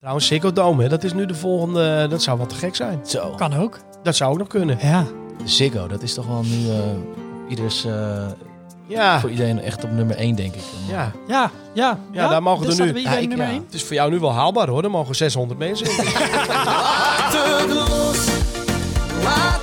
Trouwens, Ziggo Dome, hè, dat is nu de volgende. Dat zou wat te gek zijn. Zo. Kan ook. Dat zou ook nog kunnen. Ja. Ziggo, dat is toch wel nu eh, ieders, eh, Ja, voor iedereen echt op nummer 1, denk ik. ja. Ja, ja. Ja, daar mogen dat er nu- Ja, ik- ja. Het is voor jou nu wel haalbaar hoor. Er mogen 600 mensen in. Laat het los, laat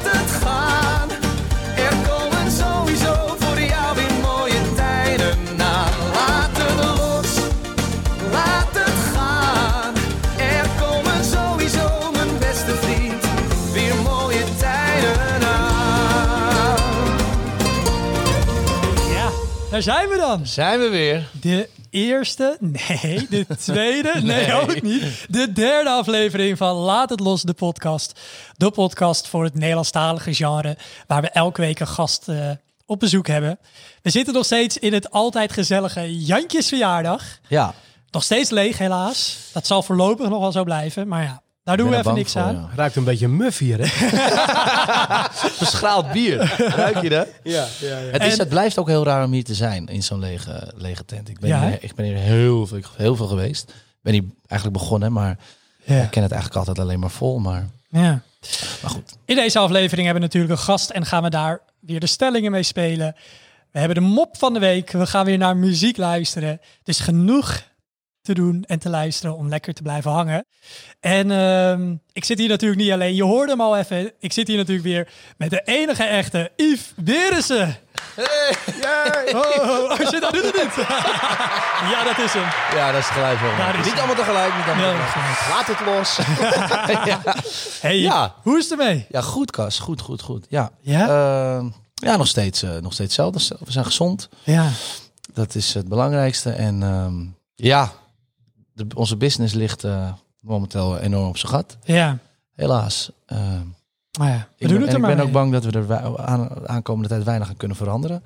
daar zijn we dan. Zijn we weer? De eerste, nee, de tweede, nee, Nee. ook niet. De derde aflevering van Laat het los, de podcast. De podcast voor het Nederlandstalige genre, waar we elke week een gast eh, op bezoek hebben. We zitten nog steeds in het altijd gezellige Jantjes verjaardag. Ja. Nog steeds leeg helaas. Dat zal voorlopig nog wel zo blijven, maar ja, daar doen we er even niks voor, aan. ja. Ruikt een beetje muf hier, hè? Verschraald bier. Ruik je dat? Ja, ja, ja. Het, is, En- het blijft ook heel raar om hier te zijn in zo'n lege, lege tent. Ik ben, Ja, hier, ik ben hier heel veel, heel veel geweest. Ik ben hier eigenlijk begonnen, maar Ja. ik ken het eigenlijk altijd alleen maar vol. Maar, Ja. maar goed. In deze aflevering hebben we natuurlijk een gast en gaan we daar weer de stellingen mee spelen. We hebben de mop van de week. We gaan weer naar muziek luisteren. Dus genoeg te doen en te luisteren om lekker te blijven hangen. En ehm, ik zit hier natuurlijk niet alleen. Je hoorde hem al even. Ik zit hier natuurlijk weer met de enige echte Yves Berensen. Oh, oh, oh, shit, dat doet het niet. ja, dat is hem. Ja, dat is gelijk is niet allemaal tegelijk. Niet allemaal Ja, tegelijk. Laat het los. Hey, Ja. hoe is het ermee? Ja, goed Kas. Goed, goed, goed. Ja, Ja? Eh, ja nog, steeds, eh, nog steeds hetzelfde. We zijn gezond. Ja. Dat is het belangrijkste. En ehm, ja, de, onze business ligt eh, momenteel enorm op zijn gat. Ja. Helaas. Eh, Maar ja, we ik doen ben, het en ik maar ben ook bang dat we er aan, aankomende tijd weinig aan kunnen veranderen.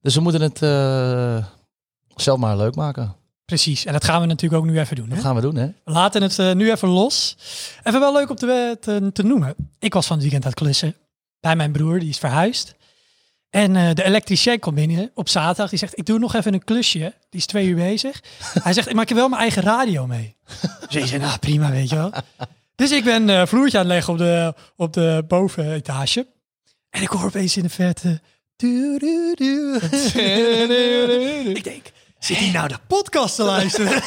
Dus we moeten het eh, zelf maar leuk maken. Precies. En dat gaan we natuurlijk ook nu even doen. Hè? Dat gaan we doen, hè? We laten het nu even los. Even wel leuk om te, te, te noemen. Ik was van het weekend aan het klussen bij mijn broer, die is verhuisd. En eh, de elektricien komt binnen op zaterdag. Die zegt, ik doe nog even een klusje. Die is twee uur bezig. Hij zegt, ik maak je wel mijn eigen radio mee. Dus ik zei, nou prima, weet je wel. Dus ik ben eh vloertje aan het leggen op de, op de bovenetage. En ik hoor opeens in de verte... du- du- du. ik denk, zit hij nou de podcast te luisteren?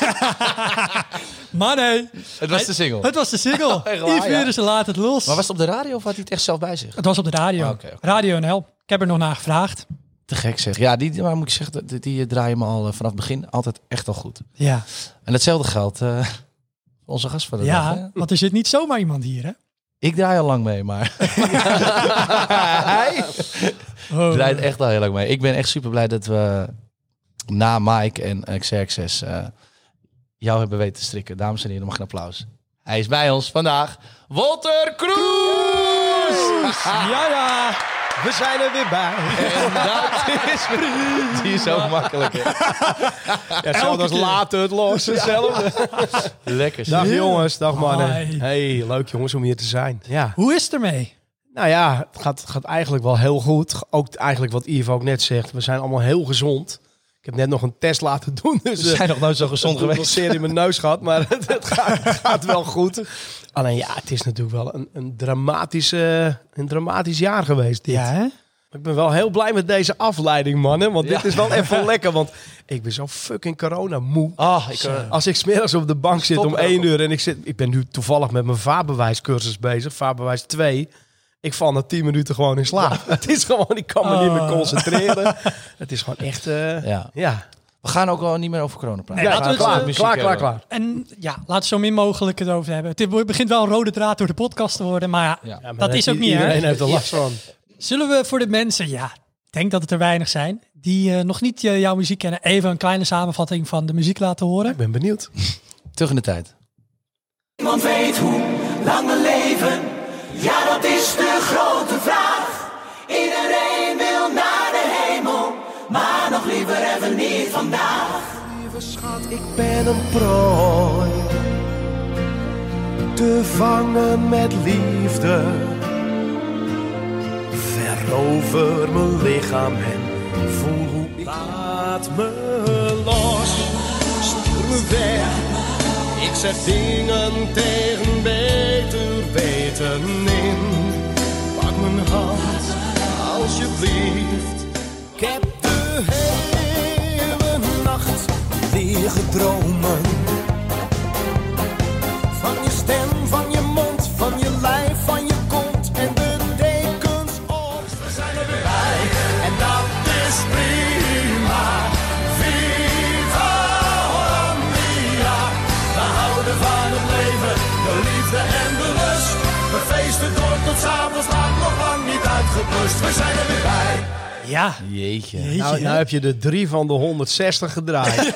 maar nee, Het was de single. het was de single. Yves ja. Berensen laat het los. Maar was het op de radio of had hij het echt zelf bij zich? Het was op de radio. Ah. Radio NL. Ik heb er nog naar gevraagd. Te gek zeg. Ja, die, maar moet ik zeggen, die, die draaien me al eh, vanaf het begin altijd echt al goed. Ja, En hetzelfde geldt eh, voor onze gast van de dag. hè? ja want er zit niet zomaar iemand hier, hè? Ik draai al lang mee, maar hij Oh. draait echt al heel lang mee. Ik ben echt super blij dat we na Mike en Xerxes eh jou hebben weten te strikken. Dames en heren, mag een applaus. Hij is bij ons vandaag. Walter Kroes! Ja, ja. We zijn er weer bij. En dat is Die is zo makkelijk. hè? Ja, keer. laten het los. Hetzelfde. Lekker. Dag jongens, dag mannen. Hey, leuk jongens om hier te zijn. Ja. Hoe is het ermee? Nou ja, het gaat, gaat eigenlijk wel heel goed. Ook eigenlijk wat Yves ook net zegt. We zijn allemaal heel gezond. Ik heb net nog een test laten doen. Dus We zijn nog nooit zo gezond Ik heb geweest. een serie in mijn neus gehad, maar het, het gaat, gaat wel goed. Alleen ja, het is natuurlijk wel een, een, dramatische, een dramatisch jaar geweest dit. Ja, hè? Ik ben wel heel blij met deze afleiding, mannen. Want dit Ja. is wel even lekker. Want ik ben zo fucking corona moe. Ah, ik, eh, Als ik smiddags op de bank zit om er ook één op. uur en ik, zit, ik ben nu toevallig met mijn vaarbewijscursus bezig, vaarbewijs 2. Ik val na 10 minuten gewoon in slaap. Het is gewoon, ik kan me niet meer Oh. concentreren. Het is gewoon echt, eh, ja. ja. We gaan ook wel niet meer over corona praten. Ja, laten we klaar, het, klaar, klaar. En ja, laten we zo min mogelijk het over hebben. Het begint wel een rode draad door de podcast te worden, maar ja, Ja. Ja, maar dat is ook niet, hè? Iedereen heeft er last van. Zullen we voor de mensen, ja, ik denk dat het er weinig zijn, die eh, nog niet eh, jouw muziek kennen, even een kleine samenvatting van de muziek laten horen? Ik ben benieuwd. Terug in de tijd. Niemand weet hoe lang we leven. Ja, dat is de grote vraag. Iedereen wil naar de hemel, maar nog liever even niet vandaag. Lieve schat, ik ben een prooi. Te vangen met liefde. Verover mijn lichaam en voel hoe ik... Laat me los, stuur me weg. Ik zet dingen tegen beter Pak mijn hand, alsjeblieft. Ik heb de hele nacht liggen dromen. Van je stem, van je mond, van je lijf, van je kont en de dekens op. We zijn er weer bij en dat is prima. Viva Hollandia. We houden van het leven, de liefde en feesten door tot s'avonds laat, nog lang niet uitgeblust. We zijn er weer bij. Ja, Jeetje. jeetje, Nou, nou heb je de drie van de 160 gedraaid.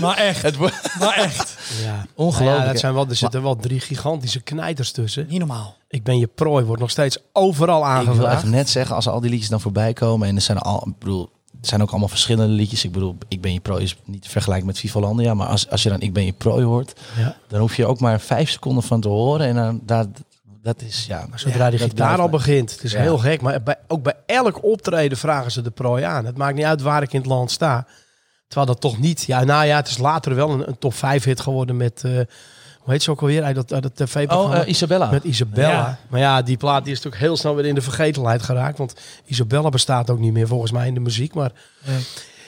maar echt, Het wordt maar echt. Ja. ongelooflijk. Ja, dat zijn wel, er zitten wel drie gigantische knijters tussen. Niet normaal. Ik ben je prooi, wordt nog steeds overal Ik wil aangevraagd. even net zeggen, als al die liedjes dan voorbij komen... en er zijn, al, ik bedoel, zijn ook allemaal verschillende liedjes. Ik bedoel, Ik ben je prooi is niet te vergelijken met Vivalandia. Maar als, als je dan Ik ben je prooi hoort... Ja. dan hoef je ook maar vijf seconden van te horen. En dan, dat, dat is, ja... Zodra die gitaar blijft al maar. begint. Het is Ja. heel gek. Maar bij, ook bij elk optreden vragen ze de prooi aan. Het maakt niet uit waar ik in het land sta. Terwijl dat toch niet... Ja, nou ja, het is later wel een, een top 5 hit geworden met... eh, hoe heet ze ook alweer? Uit dat, uit dat tv-programma. Oh, eh, Isabella. Met Isabella. Ja. Maar ja, die plaat die is natuurlijk heel snel weer in de vergetelheid geraakt. Want Isabella bestaat ook niet meer volgens mij in de muziek. Maar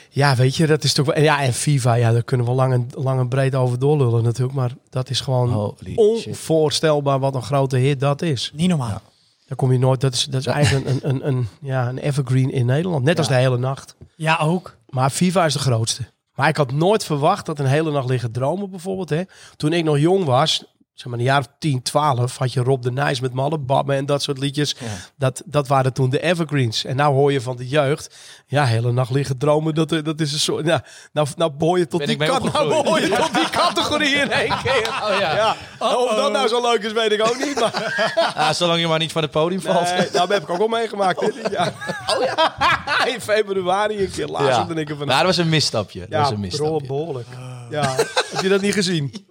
ja, weet je, dat is toch wel... En ja, en Viva, ja, daar kunnen we lang en, lang en breed over doorlullen natuurlijk. Maar dat is gewoon Holy shit. onvoorstelbaar wat een grote hit dat is. Niet normaal. Daar kom je nooit... Dat is, dat is eigenlijk een, een, een, ja, een evergreen in Nederland. Net als de hele nacht. Ja, ook. Maar Viva is de grootste. Maar ik had nooit verwacht dat een hele nacht liggen dromen bijvoorbeeld. Hè. Toen ik nog jong was, zeg maar in de jaren 10, 12, had je Rob de Nijs met Malle Babben en dat soort liedjes. Dat, dat waren toen de evergreens. En nou hoor je van de jeugd, ja, hele nacht liggen dromen, dat, eh, dat is een soort... Ja, nou, nou behoor je tot Ben die, kat, nou behoor je tot die categorie in één keer. Oh ja. Ja. Of dat nou zo leuk is, weet ik ook niet. Maar Ah, zolang je maar niet van het podium valt. nee, nou, dat heb ik ook al meegemaakt. Dit jaar. Oh ja, in februari een keer. Ja. Dan ik er van, Nou, dat was een misstapje. dat was een misstapje. behoorlijk. Ja, heb je dat niet gezien?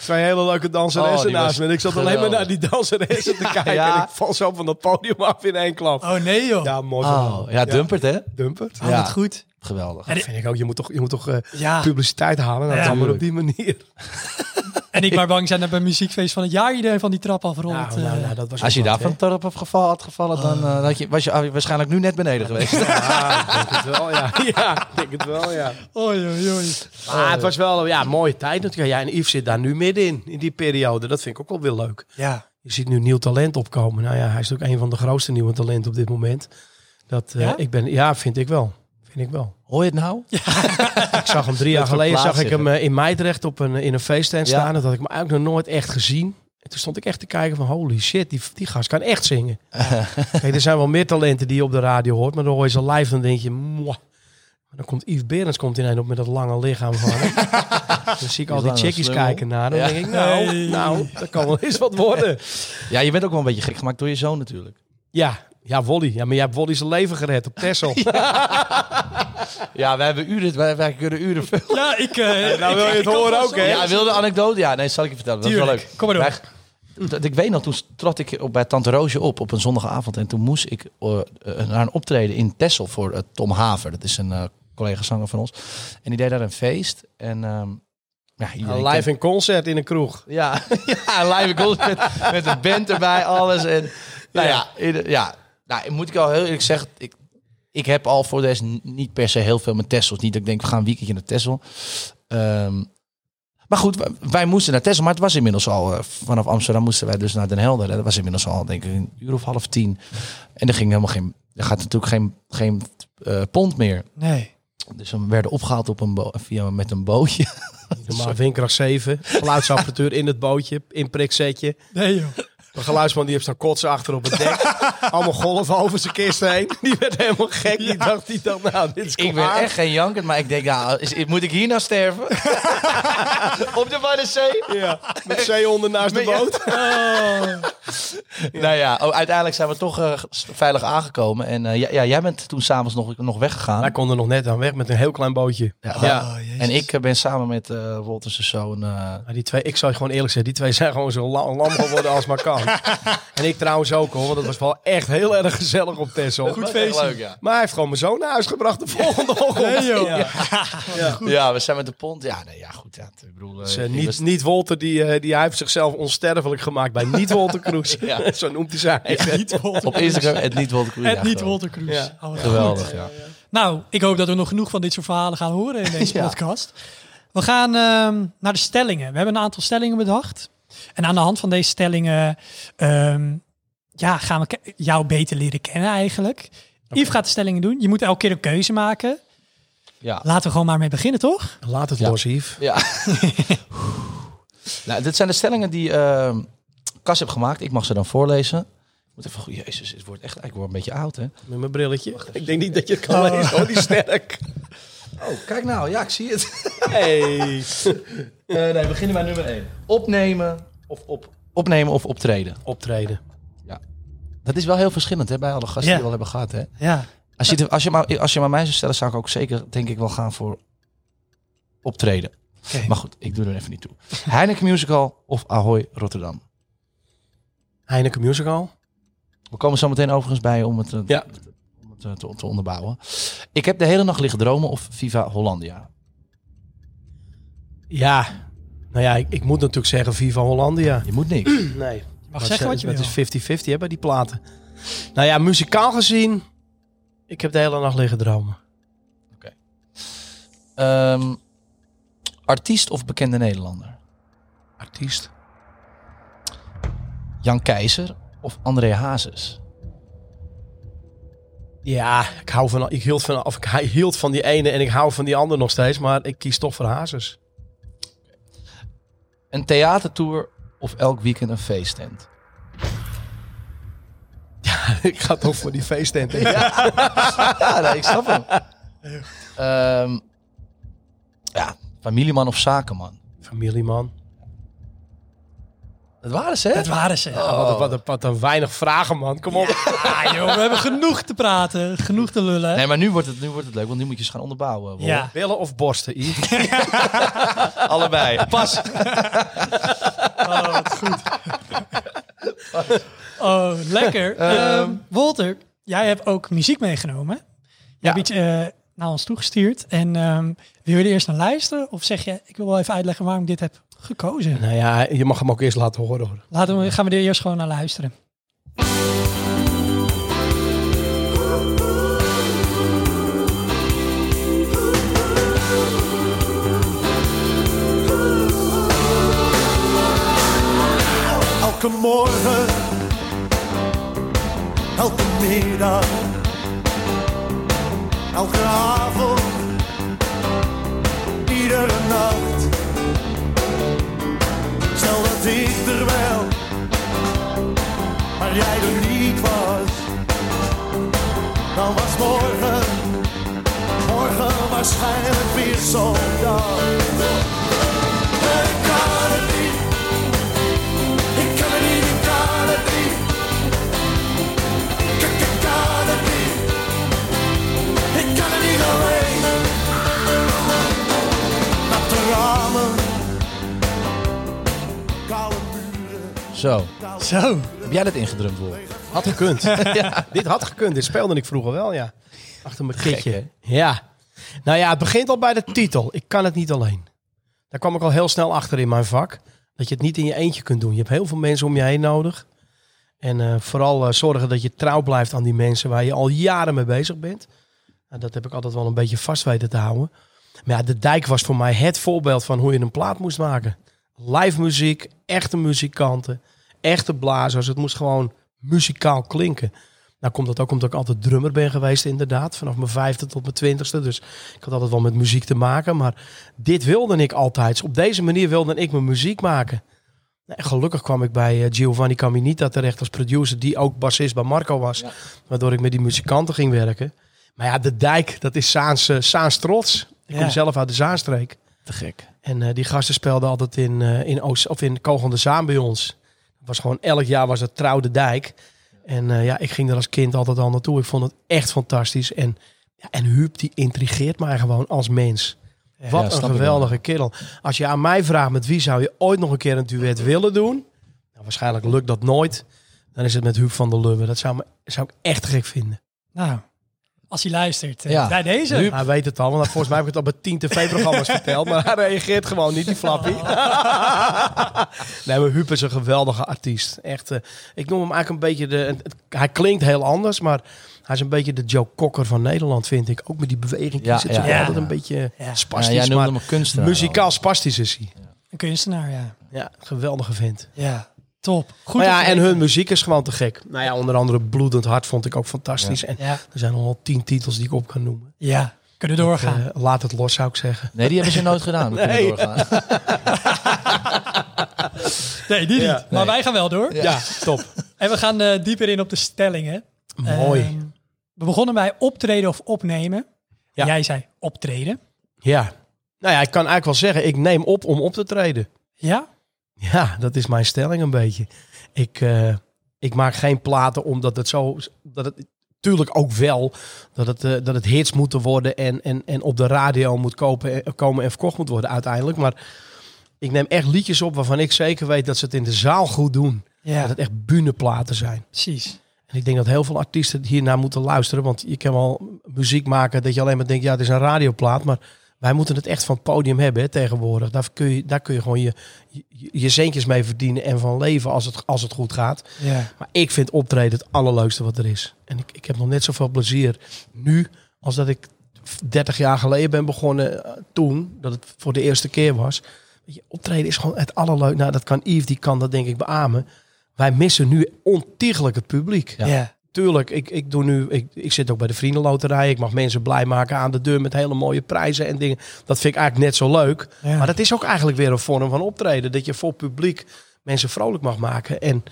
Twee hele leuke danseressen Oh, naast me. En ik zat alleen maar naar die danseressen te kijken. ja. En ik val zo van dat podium af in één klap. Oh nee joh. Ja, mooi. Oh, ja, dumpert hè? Dumpert. Oh, Ja. goed. Geweldig. En- Dat vind ik ook. Je moet toch, je moet toch eh, Ja. publiciteit halen. Ja. dan maar op die manier. En ik maar bang zijn dat bij muziekfeest van het jaar iedereen van die trap afrolt. Nou, nou, eh. nou, dat was Als je daar van geval had gevallen, dan eh, had je, was je waarschijnlijk nu net beneden geweest. Ja, ik denk het wel, ja. Ja, ik denk het wel, ja. Oei, oei, oei. Maar het was wel ja, een mooie tijd natuurlijk. Ja, en Yves zit daar nu middenin, in die periode. Dat vind ik ook wel weer leuk. Ja. Je ziet nu nieuw talent opkomen. Nou ja, hij is ook een van de grootste nieuwe talenten op dit moment. Dat, eh, Ja? ik ben, ja, vind ik wel. Vind ik wel. Hoor je het nou? Ik zag hem drie jaar geleden zag ik hem eh, in Meidrecht op een, in een feesttent Ja. staan. Dat had ik me eigenlijk nog nooit echt gezien. En toen stond ik echt te kijken van holy shit, die, die gast kan echt zingen. Kijk, er zijn wel meer talenten die je op de radio hoort. Maar dan hoor je ze live en denk je, mwah. Dan komt Yves Berends komt ineens op met dat lange lichaam van hem. dan zie ik al die chickies kijken naar. Dan Ja. denk ik, nou, nou, dat kan wel eens wat worden. Ja, je bent ook wel een beetje gek gemaakt door je zoon natuurlijk. Ja, ja, Wolly. Ja, maar jij hebt Wolly zijn leven gered op Texel. Ja, wij hebben uren, wij, wij kunnen uren vullen. Ja, ik... eh, nou wil je het horen ook, hè? Ja, wilde anekdote? Ja, nee, zal ik je vertellen. Dat is wel Tuurlijk. leuk. Kom maar door. Wij- dat- ik weet nog, toen trad ik op, bij Tante Roosje op op een zondagavond. En toen moest ik eh, eh, naar een optreden in Texel voor eh, Tom Haver. Dat is een eh, collega-zanger van ons. En die deed daar een feest. En ehm ja, iedereen Een live in concert in een kroeg. Ja, ja live concert met, met een band erbij, alles. En, nou ja, ja. Nou, moet ik al heel eerlijk zeggen, ik, ik heb al voor deze n- niet per se heel veel met Tessels. Niet dat ik denk, we gaan een weekendje naar Tessel. Ehm, maar goed, wij, wij moesten naar Tessel, maar het was inmiddels al, eh, vanaf Amsterdam moesten wij dus naar Den Helder. Dat was inmiddels al, denk ik, een uur of half tien. En er ging helemaal geen, er gaat natuurlijk geen, geen eh, pond meer. Nee. Dus we werden opgehaald op een via, met een bootje. Normaal windkracht 7. Geluidsapparatuur in het bootje. Inpriksetje. Nee joh. De geluidsman die heeft staan kotsen achter op het dek. Allemaal golven over zijn kist heen. Die werd helemaal gek. Die, dacht, die dacht, nou, dit is Ik ben echt geen janker, maar ik denk, nou, is, moet ik hier nou sterven? Op de Waddenzee? Ja, met zeehonden naast de boot. Nou ja, oh, uiteindelijk zijn we toch eh, veilig aangekomen. En eh, ja, ja, jij bent toen s'avonds nog, nog weggegaan. Wij konden nog net aan weg met een heel klein bootje. Ja. Oh. En ik eh, ben samen met Wolters zoon... eh, Maar die twee, ik zou je gewoon eerlijk zeggen, die twee zijn gewoon zo la- lam geworden als maar kan. en ik trouwens ook hoor, want het was wel echt heel erg gezellig op Texel. Goed feestje. Leuk, ja. Maar hij heeft gewoon mijn zoon naar huis gebracht de volgende ochtend. Nee, joh. Ja. ja, we zijn met de pont. Ja, nee, ja goed. Ja, ik bedoel, eh, Dus, eh, die niet, was- niet Wolter, die, eh, die hij heeft zichzelf onsterfelijk gemaakt bij Niet Wolter Kroes. Ja. Zo noemt hij zijn eigen. Niet Walter op Instagram het niet Wolter Kroes. Het Ja, niet Kroes. Ja. Oh, Geweldig, ja. Nou, ik hoop dat we nog genoeg van dit soort verhalen gaan horen in deze Ja. podcast. We gaan ehm, naar de stellingen. We hebben een aantal stellingen bedacht. En aan de hand van deze stellingen ehm, ja, gaan we jou beter leren kennen eigenlijk. Yves gaat de stellingen doen. Je moet elke keer een keuze maken. Ja. Laten we gewoon maar mee beginnen, toch? Laat het Ja. los, Yves. Ja. nou, dit zijn de stellingen die eh Cas heeft gemaakt. Ik mag ze dan voorlezen. Ik moet even, jezus, het wordt echt, ik word een beetje oud, hè? Met mijn brilletje. Ik denk niet dat je het kan lezen. Oh, die sterk. Oh, kijk nou, ja, ik zie het. Hey. nee, we beginnen bij nummer 1. Opnemen of, op, opnemen of optreden. Optreden. Dat is wel heel verschillend, hè, bij alle gasten Ja. die we al hebben gehad, hè? Ja. Als je, het- als, je maar, als je maar mij zou stellen, zou ik ook zeker, denk ik, wel gaan voor optreden. Maar goed, ik doe er even niet toe. Heineken Musical of Ahoy Rotterdam? Heineken Musical. We komen zo meteen overigens bij om het, eh, Ja. Het te, te onderbouwen. Ik heb de hele nacht liggen dromen of Viva Hollandia? Ja. Nou ja, ik, ik moet natuurlijk zeggen Viva Hollandia. Je moet niks. Nee. Je mag Maar zeggen wat je het wil. is 50-50 hè, bij die platen. Nou ja, muzikaal gezien. Ik heb de hele nacht liggen dromen. Ehm, artiest of bekende Nederlander? Artiest. Jan Keizer of André Hazes? Ja, ik hou van, ik hield van, of ik hield van die ene en ik hou van die andere nog steeds, maar ik kies toch voor Hazes. Een theatertour of elk weekend een feesttent? ik ga toch voor die feesttent. Ja, nee, ik snap hem. Ehm, ja, familieman of zakenman? Familieman. Dat waren ze, hè? Dat waren ze. Wat, een- wat, wat een weinig vragen, man. Kom op. Ja, joh, we hebben genoeg te praten. Genoeg te lullen. Nee, maar nu wordt, het, nu wordt het leuk, want nu moet je ze gaan onderbouwen. Ja. Willen of borsten, Yves? Allebei. Pas. Oh, wat goed. Oh, lekker. Ehm Walter, jij hebt ook muziek meegenomen. Je Ja. hebt iets eh, naar ons toegestuurd. En ehm, wil je er eerst naar luisteren? Of zeg je, ik wil wel even uitleggen waarom ik dit heb gekozen? nou ja, je mag hem ook eerst laten horen. hoor. Laten we, gaan we er eerst gewoon naar luisteren. Elke morgen, elke middag, elke avond, iedere nacht. Ik er wel, maar jij er niet was. Dan was morgen, morgen waarschijnlijk weer zo'n dag. Ik kan het niet. Ik kan het niet, ik kan het niet. Ik kan het niet. Ik kan het niet alleen. Zo. Zo. Heb jij dat ingedrumd, Wol? Had gekund. Dit had gekund. Dit speelde ik vroeger wel, ja. Achter mijn kitje. Ja. Nou ja, het begint al bij de titel. Ik kan het niet alleen. Daar kwam ik al heel snel achter in mijn vak. Dat je het niet in je eentje kunt doen. Je hebt heel veel mensen om je heen nodig. En eh, vooral eh, zorgen dat je trouw blijft aan die mensen waar je al jaren mee bezig bent. Nou, dat heb ik altijd wel een beetje vast weten te houden. Maar ja, de dijk was voor mij het voorbeeld van hoe je een plaat moest maken. Live muziek, echte muzikanten, echte blazers. Het moest gewoon muzikaal klinken. Nou komt dat ook omdat ik altijd drummer ben geweest inderdaad. Vanaf mijn vijfde tot mijn twintigste. Dus ik had altijd wel met muziek te maken. Maar dit wilde ik altijd. Op deze manier wilde ik mijn muziek maken. En gelukkig kwam ik bij eh, Giovanni Caminita terecht als producer. Die ook bassist bij Marco was. Waardoor ik met die muzikanten ging werken. Maar ja, de dijk, dat is Saans, Saans trots. Ik Ja. kom zelf uit de Zaanstreek. Te gek. En eh, die gasten speelden altijd in, eh in, Oost, of in Kogel de Zaan bij ons. was gewoon elk jaar was het Trouw de Dijk. En eh, ja, ik ging er als kind altijd al naartoe. Ik vond het echt fantastisch. En, ja, en Huub, die intrigeert mij gewoon als mens. Wat Ja, een geweldige kerel. Als je aan mij vraagt met wie zou je ooit nog een keer een duet willen doen? Nou, waarschijnlijk lukt dat nooit. Dan is het met Huub van der Lubbe. Dat zou, me, zou ik echt gek vinden. Nou, als hij luistert, eh, Ja. bij deze. Hij weet het al, want volgens mij heb ik het al bij 10 tv-programma's verteld. Maar hij reageert gewoon niet, die flappie. nee, maar Huub is een geweldige artiest. Echt, eh, ik noem hem eigenlijk een beetje de... het- het- hij klinkt heel anders, maar hij is een beetje de Joe Cocker van Nederland, vind ik. Ook met die beweging. Ja, is het ja. zo Ja. altijd een beetje Ja. Ja, spastisch. jij noemde maar hem een kunstenaar. muzikaal spastisch is hij. Een kunstenaar, ja. Ja, geweldige vent. Ja, top. Goed maar ja, en hun muziek is gewoon te gek. Nou ja, onder andere Bloedend Hart vond ik ook fantastisch. En Ja, er zijn wel tien titels die ik op kan noemen. ja, kunnen doorgaan. Eh, laat het los, zou ik zeggen. Nee, die hebben ze nooit gedaan. We Nee. kunnen doorgaan. nee, die ja. niet. Maar wij gaan wel door. Ja, top. En we gaan eh, dieper in op de stellingen. Mooi. Ehm, we begonnen bij optreden of opnemen. Ja. Jij zei optreden. Ja. Nou ja, ik kan eigenlijk wel zeggen, ik neem op om op te treden. Ja? Ja, dat is mijn stelling een beetje. Ik, eh, ik maak geen platen omdat het zo... Dat het, tuurlijk ook wel dat het, eh, dat het hits moeten worden en, en, en op de radio moet kopen, en- komen en verkocht moet worden uiteindelijk. Maar ik neem echt liedjes op waarvan ik zeker weet dat ze het in de zaal goed doen. Ja, Dat het echt bühneplaten zijn. precies. En ik denk dat heel veel artiesten hiernaar moeten luisteren. Want je kan wel muziek maken dat je alleen maar denkt, ja, het is een radioplaat. Maar wij moeten het echt van het podium hebben hè, tegenwoordig. Daar kun, je, daar kun je gewoon je, je, je centjes mee verdienen en van leven als het, als het goed gaat. Ja. Maar ik vind optreden het allerleukste wat er is. En ik, ik heb nog net zoveel plezier nu als dat ik 30 jaar geleden ben begonnen eh, toen. Dat het voor de eerste keer was. Je, optreden is gewoon het allerleukste. Nou, dat kan Yves, die kan dat denk ik beamen. Wij missen nu ontiegelijk het publiek. Ja. Ja. Tuurlijk, ik, ik, doe nu, ik, ik zit ook bij de Vriendenloterij. Ik mag mensen blij maken aan de deur met hele mooie prijzen en dingen. Dat vind ik eigenlijk net zo leuk. Ja. Maar dat is ook eigenlijk weer een vorm van optreden. Dat je voor publiek mensen vrolijk mag maken. En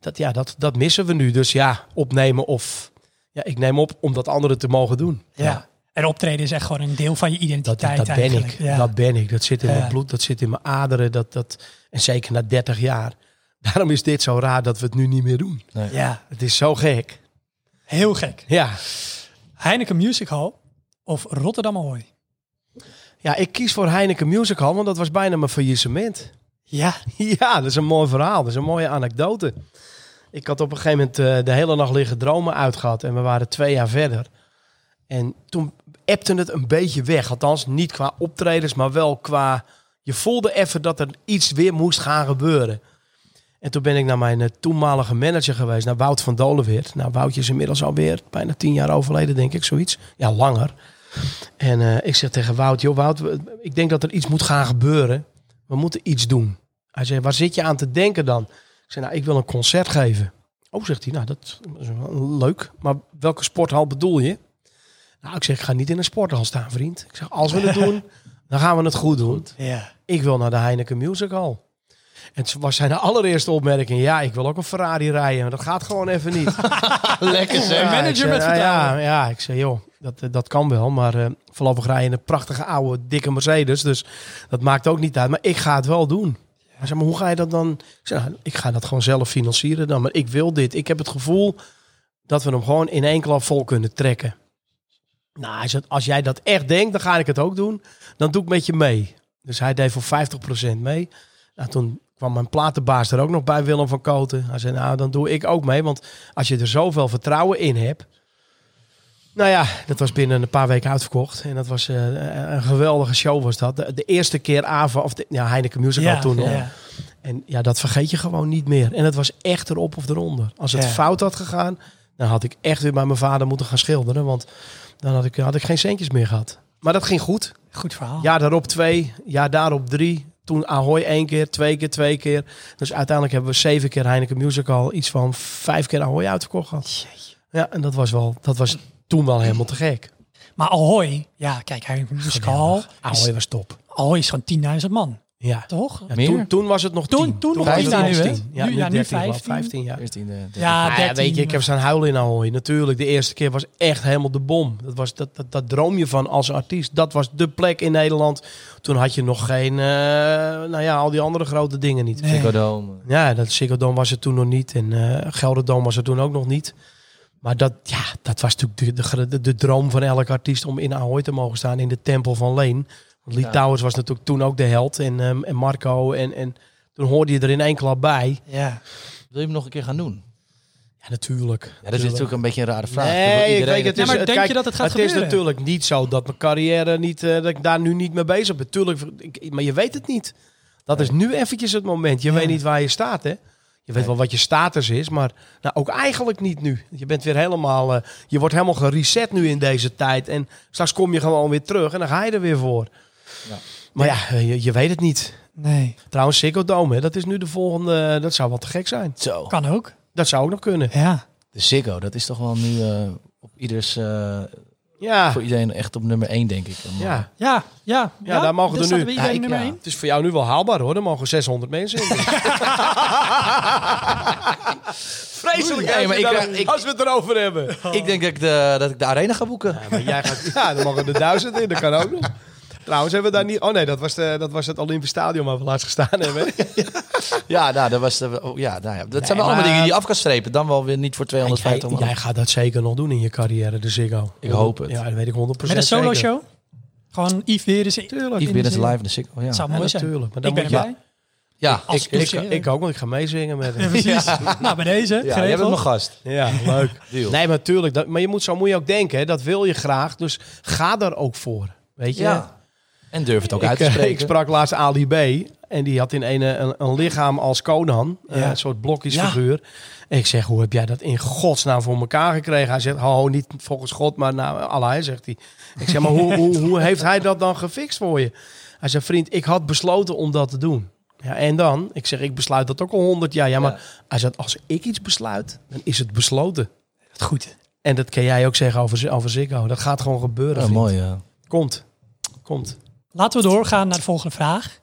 dat, ja, dat, dat missen we nu. Dus ja, opnemen of... Ja, ik neem op om dat anderen te mogen doen. Ja. En optreden is echt gewoon een deel van je Dat, identiteit dat ben eigenlijk. ik. Ja. Dat ben ik. Dat zit in mijn bloed. Dat zit in mijn aderen. Dat, dat, en zeker na 30 jaar. Daarom is dit zo raar dat we het nu niet meer doen. ja, Het is zo gek. heel gek. Ja. Heineken Music Hall of Rotterdam Ahoy? Ja, ik kies voor Heineken Music Hall, want dat was bijna mijn faillissement. Ja, Ja, dat is een mooi verhaal. Dat is een mooie anekdote. Ik had op een gegeven moment eh, de hele nacht liggen dromen uitgehad. En we waren twee jaar verder. En toen appte het een beetje weg. Althans, niet qua optredens, maar wel qua... Je voelde even dat er iets weer moest gaan gebeuren. En toen ben ik naar mijn eh, toenmalige manager geweest, naar Wout van Dolenweert. Nou, Woutje is inmiddels alweer bijna tien jaar overleden, denk ik, zoiets. Ja, langer. En eh, ik zeg tegen Wout, joh Wout, ik denk dat er iets moet gaan gebeuren. We moeten iets doen. Hij zei, waar zit je aan te denken dan? Ik zei, nou, ik wil een concert geven. Oh, zegt hij, nou, dat is wel leuk. Maar welke sporthal bedoel je? Nou, ik zeg, ik ga niet in een sporthal staan, vriend. Ik zeg, als we het doen, dan gaan we het goed doen. ja. Ik wil naar de Heineken Music Hall. En het was zijn allereerste opmerking. Ja, ik wil ook een Ferrari rijden. Maar dat gaat gewoon even niet. Lekker zeg. Ja, manager met nou vertrouwen. Ja, ja, ik zei, joh, dat, eh, dat kan wel. Maar eh, voorlopig rij je in een prachtige oude, dikke Mercedes. Dus dat maakt ook niet uit. Maar ik ga het wel doen. Hij zei, maar hoe ga je dat dan? Ik zei, nou, ik ga dat gewoon zelf financieren dan. Maar ik wil dit. Ik heb het gevoel dat we hem gewoon in één klap vol kunnen trekken. Nou, hij zei, als jij dat echt denkt, dan ga ik het ook doen. Dan doe ik met je mee. Dus hij deed voor 50% mee. Nou, toen kwam mijn platenbaas er ook nog bij, Willem van Koten. Hij zei, nou, dan doe ik ook mee. Want als je er zoveel vertrouwen in hebt. Nou ja, dat was binnen een paar weken uitverkocht. En dat was eh, een geweldige show was dat. De, de eerste keer AVA, of de, ja, Heineken Musical Ja, toen ja. En ja, dat vergeet je gewoon niet meer. En het was echt erop of eronder. Als het Ja. fout had gegaan, dan had ik echt weer bij mijn vader moeten gaan schilderen. Want dan had ik, had ik geen centjes meer gehad. Maar dat ging goed. Goed verhaal. Ja, daarop twee. Ja, daarop drie. Toen Ahoy één keer, twee keer, twee keer. Dus uiteindelijk hebben we zeven keer Heineken Musical. Iets van vijf keer Ahoy uitverkocht gehad. Ja, en dat was, wel, dat was toen wel helemaal te gek. Maar Ahoy, ja, kijk, Heineken Music Hall. Ahoy was top. Ahoy is gewoon 10.000 man. Ja. toch? Ja, toen, toen was het nog Toen- 10. toen nog was 15 het nu, hè? tien. Ja, Nu- ja, nu 13, geloof ik, 15. 15 ja. 14e, 13e. Ja, 13. weet je, ik heb staan huilen in Ahoy. Natuurlijk, de eerste keer was echt helemaal de bom. Dat, was, dat, dat, dat droom je van als artiest. Dat was de plek in Nederland. Toen had je nog geen, eh, nou ja, al die andere grote dingen niet. Nee. Ja, dat Ziggo Dome was er toen nog niet. En eh Gelderdoom was er toen ook nog niet. Maar dat, ja, dat was natuurlijk de, de, de, de droom van elke artiest om in Ahoy te mogen staan in de tempel van Leen. Want Lee Ja. Towers was natuurlijk toen ook de held. En, ehm, en Marco. En, en toen hoorde je er in één klap bij. Ja. Wil je hem nog een keer gaan doen? Ja, natuurlijk. Ja, dat is natuurlijk een beetje een rare vraag. Nee, ik iedereen weet het. Ja, Is, maar het- denk kijk, je dat het gaat Het is gebeuren? natuurlijk niet zo dat mijn carrière niet, eh, dat ik daar nu niet mee bezig ben. Tuurlijk, ik, maar je weet het niet. Dat is nu eventjes het moment. Je Ja. weet niet waar je staat, hè? Je weet wel wat je status is, maar nou, ook eigenlijk niet nu. Je bent weer helemaal, eh, je wordt helemaal gereset nu in deze tijd. En straks kom je gewoon weer terug en dan ga je er weer voor. Ja. Maar ja, eh, je, je weet het niet. Nee, Trouwens, Ziggo Dome, hè, dat is nu de volgende. Dat zou wel te gek zijn. Zo. kan ook. Dat zou ook nog kunnen. Ja. De Ziggo, dat is toch wel nu eh, op ieders, eh, Ja, voor iedereen echt op nummer 1, denk ik. Om, ja. Ja, ja. Ja, daar mogen dus er staat nu- Ja, ik- ja. Het is voor jou nu wel haalbaar hoor. Er mogen 600 mensen in. Vreselijk, Oei, hè, nee, maar als, we ik- daar- ik- als we het erover hebben. Ik denk dat ik, de, dat ik de arena ga boeken. Ja, maar jij gaat, ja, dan mogen er duizend in. Dat kan ook nog. Trouwens hebben we daar niet... Oh nee, dat was, de, dat was het Olympisch Stadion waar we laatst gestaan hebben. Ja, nou, dat, was de, oh, ja, nou ja, dat zijn wel allemaal dingen die je af kan strepen. Dan wel weer niet voor jij, 250 man. jij gaat dat zeker nog doen in je carrière, de Ziggo. Ik hoop het. Ja, dat weet ik 100% Met een solo show? Gewoon Yves weer eens. Tuurlijk. Yves in live in de Ziggo. Ja, zou Ja, mooi zijn. natuurlijk. Maar dan Ik ben erbij. ja ik, ik, Ik, ook, want ik ga meezingen met Ja, hem. precies. Nou, bij deze. ja, jij bent mijn gast. Ja, leuk. Deal. Nee, maar natuurlijk. Dat, maar je moet, zo moet je ook denken. Hè, dat wil je graag. Dus ga daar ook voor. Weet je? Ja. En durf het ook uit te eh, spreken. ik sprak laatst Ali B. En die had in een, een, een lichaam als Conan. eh, Ja. een soort blokjesfiguur. En ik zeg, hoe heb jij dat in godsnaam voor elkaar gekregen? Hij zegt, oh, niet volgens God, maar nou, Allah, zegt hij. Ik zeg, maar hoe, hoe, hoe heeft hij dat dan gefixt voor je? Hij zegt, vriend, ik had besloten om dat te doen. Ja, en dan? Ik zeg, ik besluit dat ook al honderd jaar. Ja, maar Ja. hij zegt, als ik iets besluit, dan is het besloten. Het goed. En dat kan jij ook zeggen over, over Ziggo. Dat gaat gewoon gebeuren, Ja, vriend. mooi, ja. Komt. Komt. Laten we doorgaan naar de volgende vraag.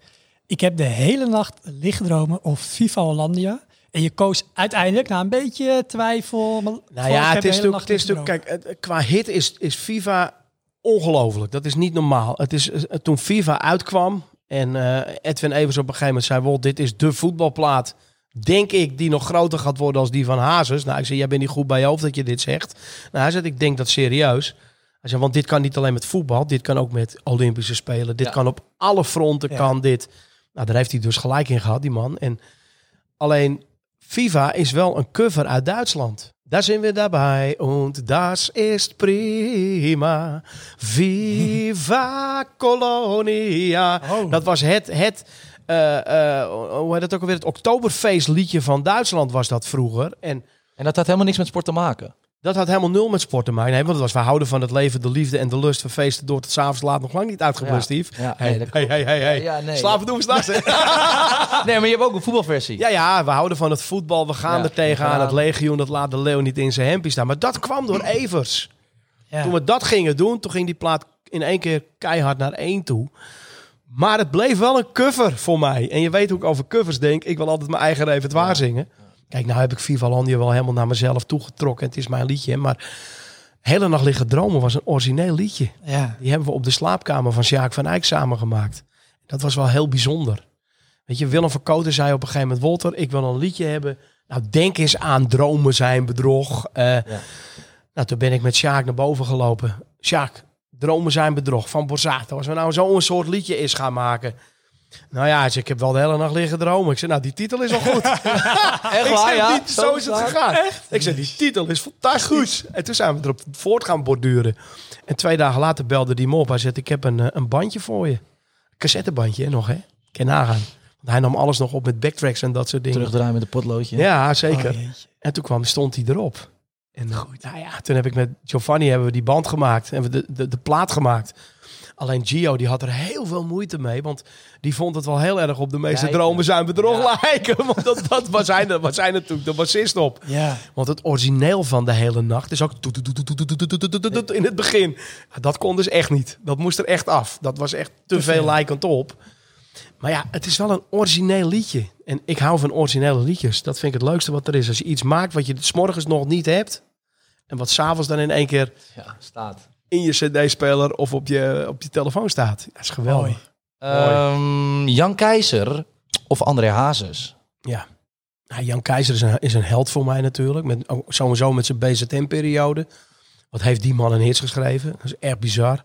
Ik heb de hele nacht liggen dromen of FIFA Hollandia. En je koos uiteindelijk na een beetje twijfel. Nou ja, het is hele natuurlijk, nacht het is liggen natuurlijk kijk, qua hit is, is FIFA ongelooflijk. Dat is niet normaal. Het is, eh, toen FIFA uitkwam en eh, Edwin Evers op een gegeven moment zei, "Wol, dit is de voetbalplaat, denk ik, die nog groter gaat worden als die van Hazes. Nou, ik zei, jij bent niet goed bij je hoofd dat je dit zegt. Nou, hij zei, ik denk dat serieus. Hij zei, want dit kan niet alleen met voetbal, dit kan ook met Olympische Spelen. Dit Ja. kan op alle fronten, Ja. kan dit. Nou, daar heeft hij dus gelijk in gehad, die man. En alleen FIFA is wel een cover uit Duitsland. Daar zijn we daarbij. Und das ist prima. Viva Colonia. Oh. Dat was het, het eh, eh, hoe heet het ook alweer? Het Oktoberfeestliedje van Duitsland was dat vroeger. En En dat had helemaal niks met sport te maken. Dat had helemaal nul met sport te maken. Nee, want het was, we houden van het leven, de liefde en de lust. We feesten door tot s'avonds laat nog lang niet uitgeblust, Ja. Steve. Ja, hey, nee, dat hey, hey, hey, hey. Ja, nee. Slapen doen we straks? Nee, maar je hebt ook een voetbalversie. Ja, ja, we houden van het voetbal. We gaan er tegenaan. Het legioen, dat laat de leeuw niet in zijn hempje staan. Maar dat kwam door Evers. Toen we dat gingen doen, toen ging die plaat in één keer keihard naar één toe. Maar het bleef wel een cover voor mij. En je weet hoe ik over covers denk. Ik wil altijd mijn eigen repertoire zingen. Kijk, nou heb ik Viva Landia wel helemaal naar mezelf toegetrokken. Het is mijn liedje. Maar Hele Nacht Liggen Dromen was een origineel liedje. Ja. Die hebben we op de slaapkamer van Sjaak van Eyck samengemaakt. Dat was wel heel bijzonder. Weet je, Willem van Koten zei op een gegeven moment... Walter, ik wil een liedje hebben. Nou, denk eens aan dromen zijn bedrog. Eh, Nou, toen ben ik met Sjaak naar boven gelopen. Sjaak, dromen zijn bedrog van Borsato. Als we nou zo'n soort liedje is gaan maken... Nou ja, ik heb wel de hele nacht liggen dromen. Ik zei, nou, die titel is al goed. Echt ik waar, zei, ja? die- zo is het gegaan. Ik zei, die titel is fantastisch. En toen zijn we erop voort gaan borduren. En twee dagen later belde die me op. Hij zei, ik heb een, eh, een bandje voor je. Cassettebandje hè, nog, hè? Kan je nagaan. Want hij nam alles nog op met backtracks en dat soort dingen. Terugdraaien met een potloodje. Ja, zeker. Oh. En toen kwam, stond hij erop. En eh, nou ja, toen heb ik met Giovanni hebben we die band gemaakt. En we de, de, de plaat gemaakt. Alleen Gio die had er heel veel moeite mee. Want die vond het wel heel erg op de meeste dromen zijn bedrog lijken. Want dat, dat was, hij, natuurlijk de bassist op. Ja. Want het origineel van de hele nacht is ook in het begin. Dat kon dus echt niet. Dat moest er echt af. Dat was echt te veel lijkend op. Maar ja, het is wel een origineel liedje. En ik hou van originele liedjes. Dat vind ik het leukste wat er is. Als je iets maakt wat je s morgens nog niet hebt. En wat s'avonds dan in één keer ja, staat in je cd-speler of op je, op je telefoon staat. Dat is geweldig. Ehm, Jan Keizer of André Hazes? Ja. Nou, Jan Keizer is een, is een held voor mij natuurlijk. Met, sowieso met zijn BZM-periode. Wat heeft die man een hits geschreven? Dat is echt bizar.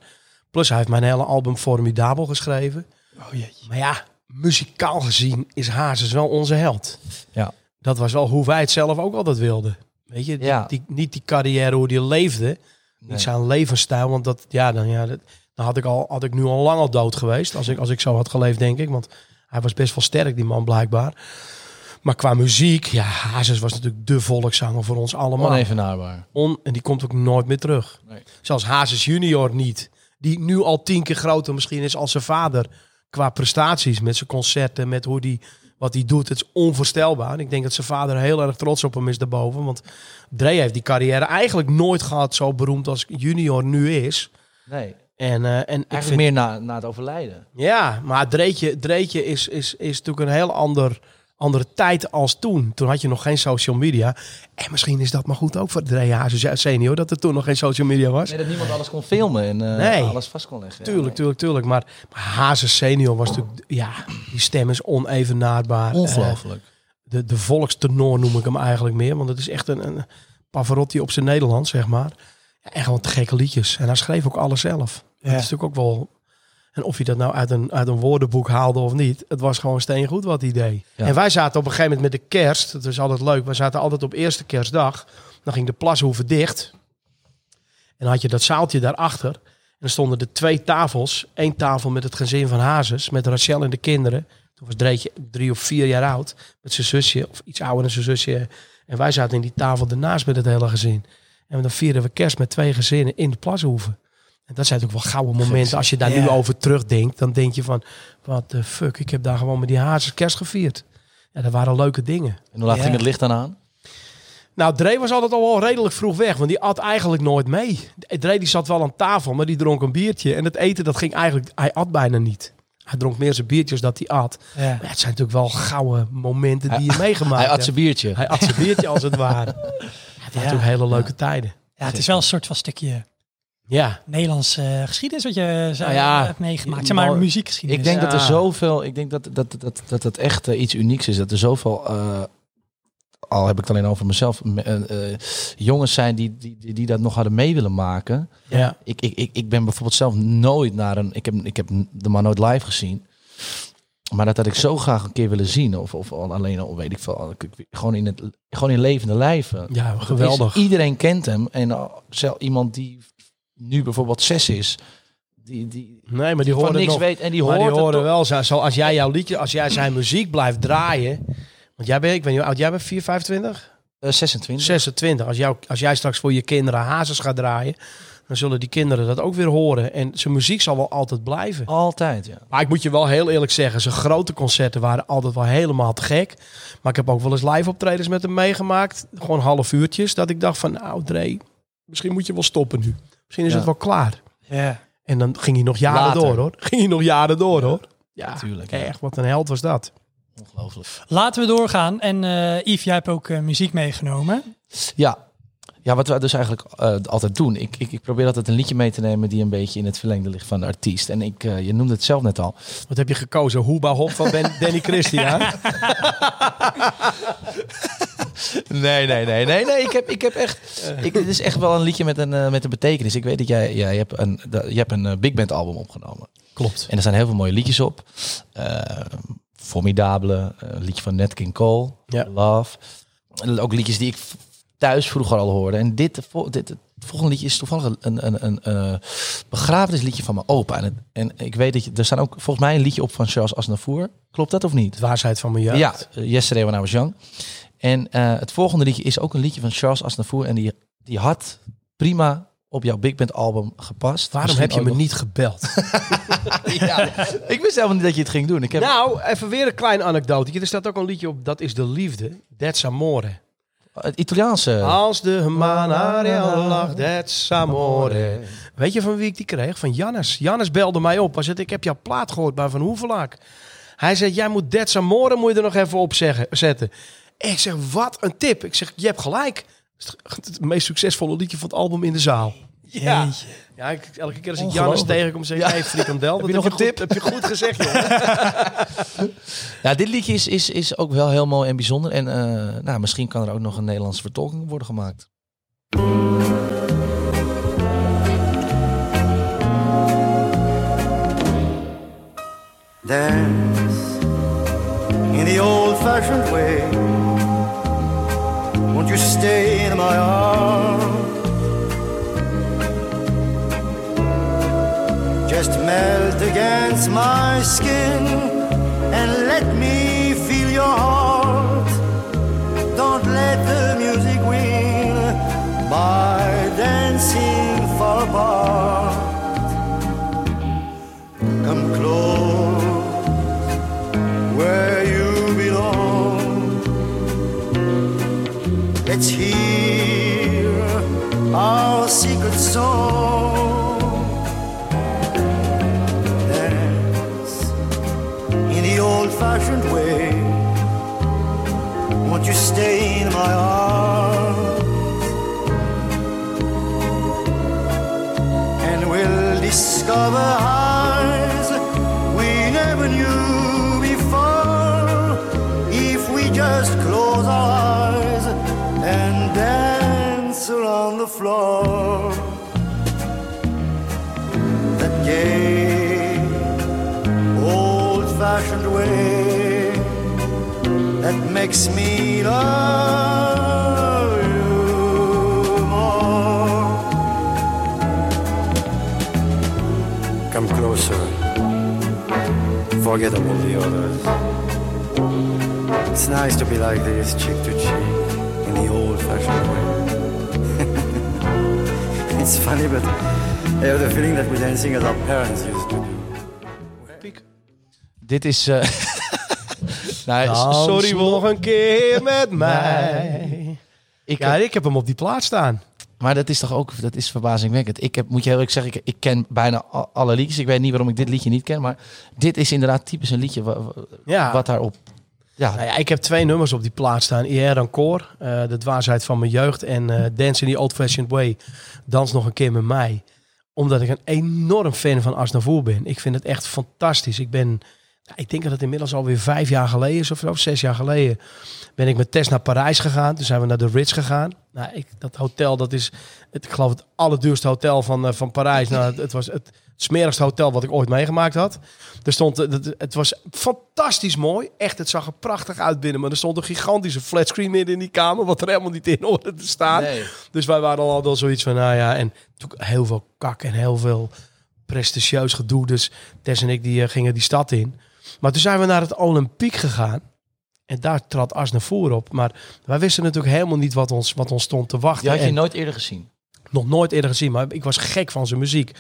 Plus hij heeft mijn hele album Formidabel geschreven. Oh jeetje. Maar ja, muzikaal gezien is Hazes wel onze held. Ja. Dat was wel hoe wij het zelf ook altijd wilden. Weet je, die, Ja. die, niet die carrière hoe die leefde. Nee. Niet zijn levensstijl. Want dat, ja, dan, ja, dat, dan had ik, al, had ik nu al lang al dood geweest. Als ik, als ik zo had geleefd, denk ik. Want hij was best wel sterk, die man blijkbaar. Maar qua muziek, ja, Hazes was natuurlijk de volkszanger voor ons allemaal. Onevenaarbaar. On, en die komt ook nooit meer terug. Nee. Zelfs Hazes junior niet. Die nu al tien keer groter misschien is als zijn vader. Qua prestaties, met zijn concerten, met hoe die, wat hij doet. Het is onvoorstelbaar. En ik denk dat zijn vader heel erg trots op hem is daarboven. Want Dre heeft die carrière eigenlijk nooit gehad zo beroemd als junior nu is. Nee. En, eh, en Eigenlijk vind, meer na, na het overlijden. ja, maar Dreetje, Dreetje is, is, is natuurlijk een heel ander, andere tijd als toen. Toen had je nog geen social media. En misschien is dat maar goed ook voor Dre Hazes senior, dat er toen nog geen social media was. Nee, dat niemand alles kon filmen en eh, Nee. alles vast kon leggen. Tuurlijk, tuurlijk, tuurlijk. Maar, maar Hazes senior was natuurlijk, ja, die stem is onevenaarbaar. Ja. Ongelooflijk. Eh, de, de volkstenor noem ik hem eigenlijk meer, want het is echt een, een Pavarotti op zijn Nederlands, zeg maar. Ja, en gewoon te gekke liedjes. En hij schreef ook alles zelf. Dat is natuurlijk ook wel... En of je dat nou uit een, uit een woordenboek haalde of niet, het was gewoon steengoed wat hij deed. Ja. En wij zaten op een gegeven moment met de kerst, dat is altijd leuk, wij zaten altijd op eerste kerstdag. Dan ging de plashoeve dicht. En dan had je dat zaaltje daarachter. En dan stonden er twee tafels. Eén tafel met het gezin van Hazes, met Rachel en de kinderen. Toen was Dreetje drie of vier jaar oud. Met zijn zusje, of iets ouder dan zijn zusje. En wij zaten in die tafel ernaast met het hele gezin. En dan vierden we kerst met twee gezinnen in de plashoeve. En dat zijn natuurlijk wel gouden momenten. Als je daar nu Ja. over terugdenkt, dan denk je van... Wat de fuck, ik heb daar gewoon met die Hazes kerst gevierd. Ja, dat waren leuke dingen. En hoe laat Ja. ging het licht dan aan? Nou, Dre was altijd al wel redelijk vroeg weg, want die at eigenlijk nooit mee. Dre die zat wel aan tafel, maar die dronk een biertje. En het eten, dat ging eigenlijk, hij at bijna niet. Hij dronk meer zijn biertjes dat hij at. Ja. Maar ja, het zijn natuurlijk wel gouden momenten die je meegemaakt Hij at zijn biertje. Hij at zijn biertje als het ware. Ja, het waren natuurlijk hele leuke tijden. Ja, het is wel een soort van stukje Ja, Nederlandse eh, geschiedenis wat je zo Nou ja, hebt meegemaakt. Zeg maar nou, muziekgeschiedenis. Ik denk dat er zoveel, ik denk dat dat, dat, dat het echt eh, iets unieks is. Dat er zoveel, eh, al heb ik het alleen over mezelf, me- eh, eh, jongens zijn die, die, die, die dat nog hadden mee willen maken. ja. Ik, ik, ik, ik ben bijvoorbeeld zelf nooit naar een, ik heb, ik heb de man nooit live gezien. Maar dat had ik zo graag een keer willen zien. Of, of al alleen al, weet ik veel. Gewoon in, het, gewoon in levende lijven. ja Dat is- geweldig. iedereen kent hem. En zelf iemand die nu bijvoorbeeld zes is. Die, die Nee, maar die horen niks nog. weet. En die hoort die horen wel, zo, zo als jij jouw liedje, als jij zijn muziek blijft draaien. Want jij bent, ik weet niet oud jij bent, 4, 25? Eh, 26. 26. Als, jou, als jij straks voor je kinderen hazes gaat draaien, dan zullen die kinderen dat ook weer horen. En zijn muziek zal wel altijd blijven. Altijd, ja. Maar ik moet je wel heel eerlijk zeggen, zijn grote concerten waren altijd wel helemaal te gek. Maar ik heb ook wel eens live optredens met hem meegemaakt. Gewoon half uurtjes. Dat ik dacht van, nou Dre, misschien moet je wel stoppen nu. Misschien is Ja. het wel klaar. Ja. En dan ging hij nog jaren Later. door hoor. Ging hij nog jaren door hoor. Ja, Natuurlijk, ja. echt. Wat een held was dat. Ongelooflijk. Laten we doorgaan. En eh Yves, jij hebt ook eh, muziek meegenomen. Ja. Ja, wat we dus eigenlijk eh, altijd doen. Ik, ik, ik probeer altijd een liedje mee te nemen die een beetje in het verlengde ligt van de artiest. En ik, eh, je noemde het zelf net al. Wat heb je gekozen? Hoeba Hop van ben, Danny Christian. Nee, nee, nee, nee, nee. Ik heb, ik heb echt. Ik, dit is echt wel een liedje met een, eh, met een betekenis. Ik weet dat jij, jij hebt een, dat- je hebt een eh, big band album opgenomen. Klopt. En er staan heel veel mooie liedjes op. Eh Formidabele, een liedje van Nat King Cole, Ja. Love. Ook liedjes die ik thuis vroeger al hoorde. En dit, dit het volgende liedje is toevallig een, een, een, een begrafenisliedje van mijn opa. En, het- en ik weet dat je, er staan ook volgens mij een liedje op van Charles Aznavour. Klopt dat of niet? De waarsheid van mijn jeugd. Ja, Yesterday When I Was Young. En eh, het volgende liedje is ook een liedje van Charles Aznavour. En die, die had prima op jouw Big Band album gepast. Waarom Misschien heb je me nog- niet gebeld? Ja, ik wist helemaal niet dat je het ging doen. Ik heb... Nou, even weer een klein anekdote. Er staat ook een liedje op, dat is de liefde. That's amore. Het Italiaanse. Als de maan aria lacht, that's amore. Weet je van wie ik die kreeg? Van Jannes. Jannes belde mij op. Hij zei, ik heb jouw plaat gehoord bij Van Hoevelaak. Hij zegt, jij moet Dead Samore moet je er nog even op zeggen, zetten. Ik zeg, wat een tip. Ik zeg, je hebt gelijk. Het, meest succesvolle liedje van het album in de zaal. Ja, Jeetje. ja ik, elke keer als ik Jannes tegenkom, zeg ik, hey, frikandel. Heb je nog een tip? Heb je goed gezegd, joh. Ja, dit liedje is, is, is ook wel heel mooi en bijzonder. En eh, nou, misschien kan er ook nog een Nederlandse vertolking worden gemaakt. dance in the old fashioned way. Won't you stay in my arms? Just melt against my skin and let me feel your heart. Don't let the music win by dancing far apart. My arms? And we'll discover highs we never knew before if we just close our eyes and dance around the floor. That gay, old fashioned way that makes me love Forget about the others. It's nice to be like this, cheek to cheek, in the old fashioned way. it's funny, but I have the feeling that we're dancing as our parents used to do. Dit is... eh nou, Dans sorry, nog een keer met mij. Ik Ja, heb- ik heb hem op die plaat staan. Maar dat is toch ook dat is verbazingwekkend. Ik heb, moet je heel eerlijk zeggen, ik, ik ken bijna alle liedjes. Ik weet niet waarom ik dit liedje niet ken, maar dit is inderdaad typisch een liedje wa- wa- Ja. wat daarop... Ja, Nou ja, ik heb twee nummers op die plaat staan. Hier Encore, eh de dwaasheid van mijn jeugd. En eh Dance in the Old Fashioned Way, Dans nog een keer met mij. Omdat ik een enorm fan van Asnavoer ben. Ik vind het echt fantastisch. Ik ben, ik denk dat het inmiddels alweer vijf jaar geleden is of zo, zes jaar geleden. Ben ik met Tess naar Parijs gegaan. Toen zijn we naar de Ritz gegaan. Nou, ik, dat hotel, dat is, het, ik geloof het allerduurste hotel van, eh, van Parijs. Nou, het, het was het smerigste hotel wat ik ooit meegemaakt had. Er stond, eh, het, het was fantastisch mooi. Echt, het zag er prachtig uit binnen. Maar er stond een gigantische flatscreen midden in die kamer. Wat er helemaal niet in orde te staan. Nee. Dus wij waren al wel zoiets van, nou ja. En toen heel veel kak en heel veel prestigieus gedoe. Dus Tess en ik die, eh, gingen die stad in. Maar toen zijn we naar het Olympiek gegaan. En daar trad Asnavoer op. Maar wij wisten natuurlijk helemaal niet wat ons, wat ons stond te wachten. Die had je En- nooit eerder gezien. nog nooit eerder gezien, maar ik was gek van zijn muziek.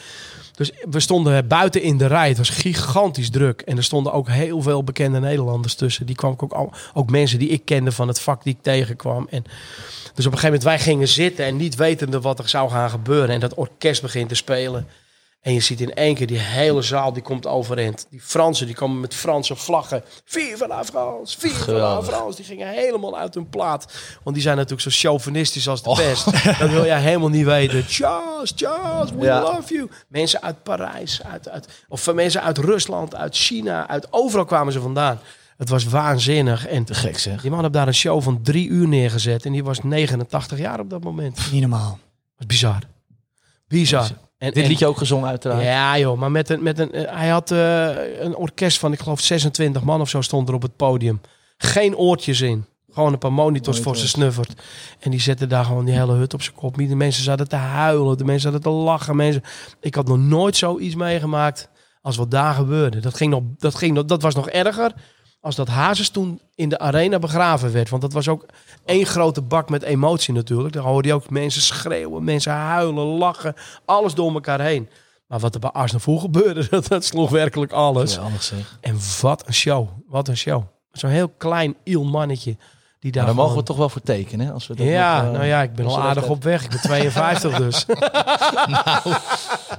Dus we stonden buiten in de rij. Het was gigantisch druk. En er stonden ook heel veel bekende Nederlanders tussen. Die kwam ik ook, al, ook mensen die ik kende van het vak die ik tegenkwam. En dus op een gegeven moment wij gingen zitten en niet wetende wat er zou gaan gebeuren. En dat orkest begint te spelen. En je ziet in één keer die hele zaal die komt overeind. Die Fransen die komen met Franse vlaggen. Vive la France, vive la Geweldig. France. Die gingen helemaal uit hun plaat. Want die zijn natuurlijk zo chauvinistisch als de pest. Dat wil jij helemaal niet weten. Charles, Charles, we Ja. love you. Mensen uit Parijs, uit, uit, of van mensen uit Rusland, uit China, uit overal kwamen ze vandaan. Het was waanzinnig. En Te gek zeg. die man heeft daar een show van drie uur neergezet. En die was 89 jaar op dat moment. Dat Niet normaal. was bizar. Bizar. En, Dit en- liedje ook gezongen uiteraard. ja, joh, maar met een, met een, eh, hij had eh, een orkest van, ik geloof, 26 man of zo stond er op het podium. Geen oortjes in. Gewoon een paar monitors voor ze snuffert. En die zetten daar gewoon die hele hut op zijn kop. De mensen zaten te huilen, de mensen zaten te lachen. Mensen. Ik had nog nooit zoiets meegemaakt als wat daar gebeurde. Dat, ging nog, dat, ging nog, dat was nog erger als dat Hazes toen in de arena begraven werd. Want dat was ook één grote bak met emotie natuurlijk. Daar hoorde je ook mensen schreeuwen, mensen huilen, lachen. Alles door elkaar heen. Maar wat er bij Arsenal gebeurde, dat, dat sloeg werkelijk alles. Zeg. En wat een show. Wat een show. Zo'n heel klein iel mannetje. Die daar Daar mogen we toch wel voor tekenen, hè? Als we dat Ja, nog, eh, nou ja, ik ben al aardig op weg. Ik ben 52 dus.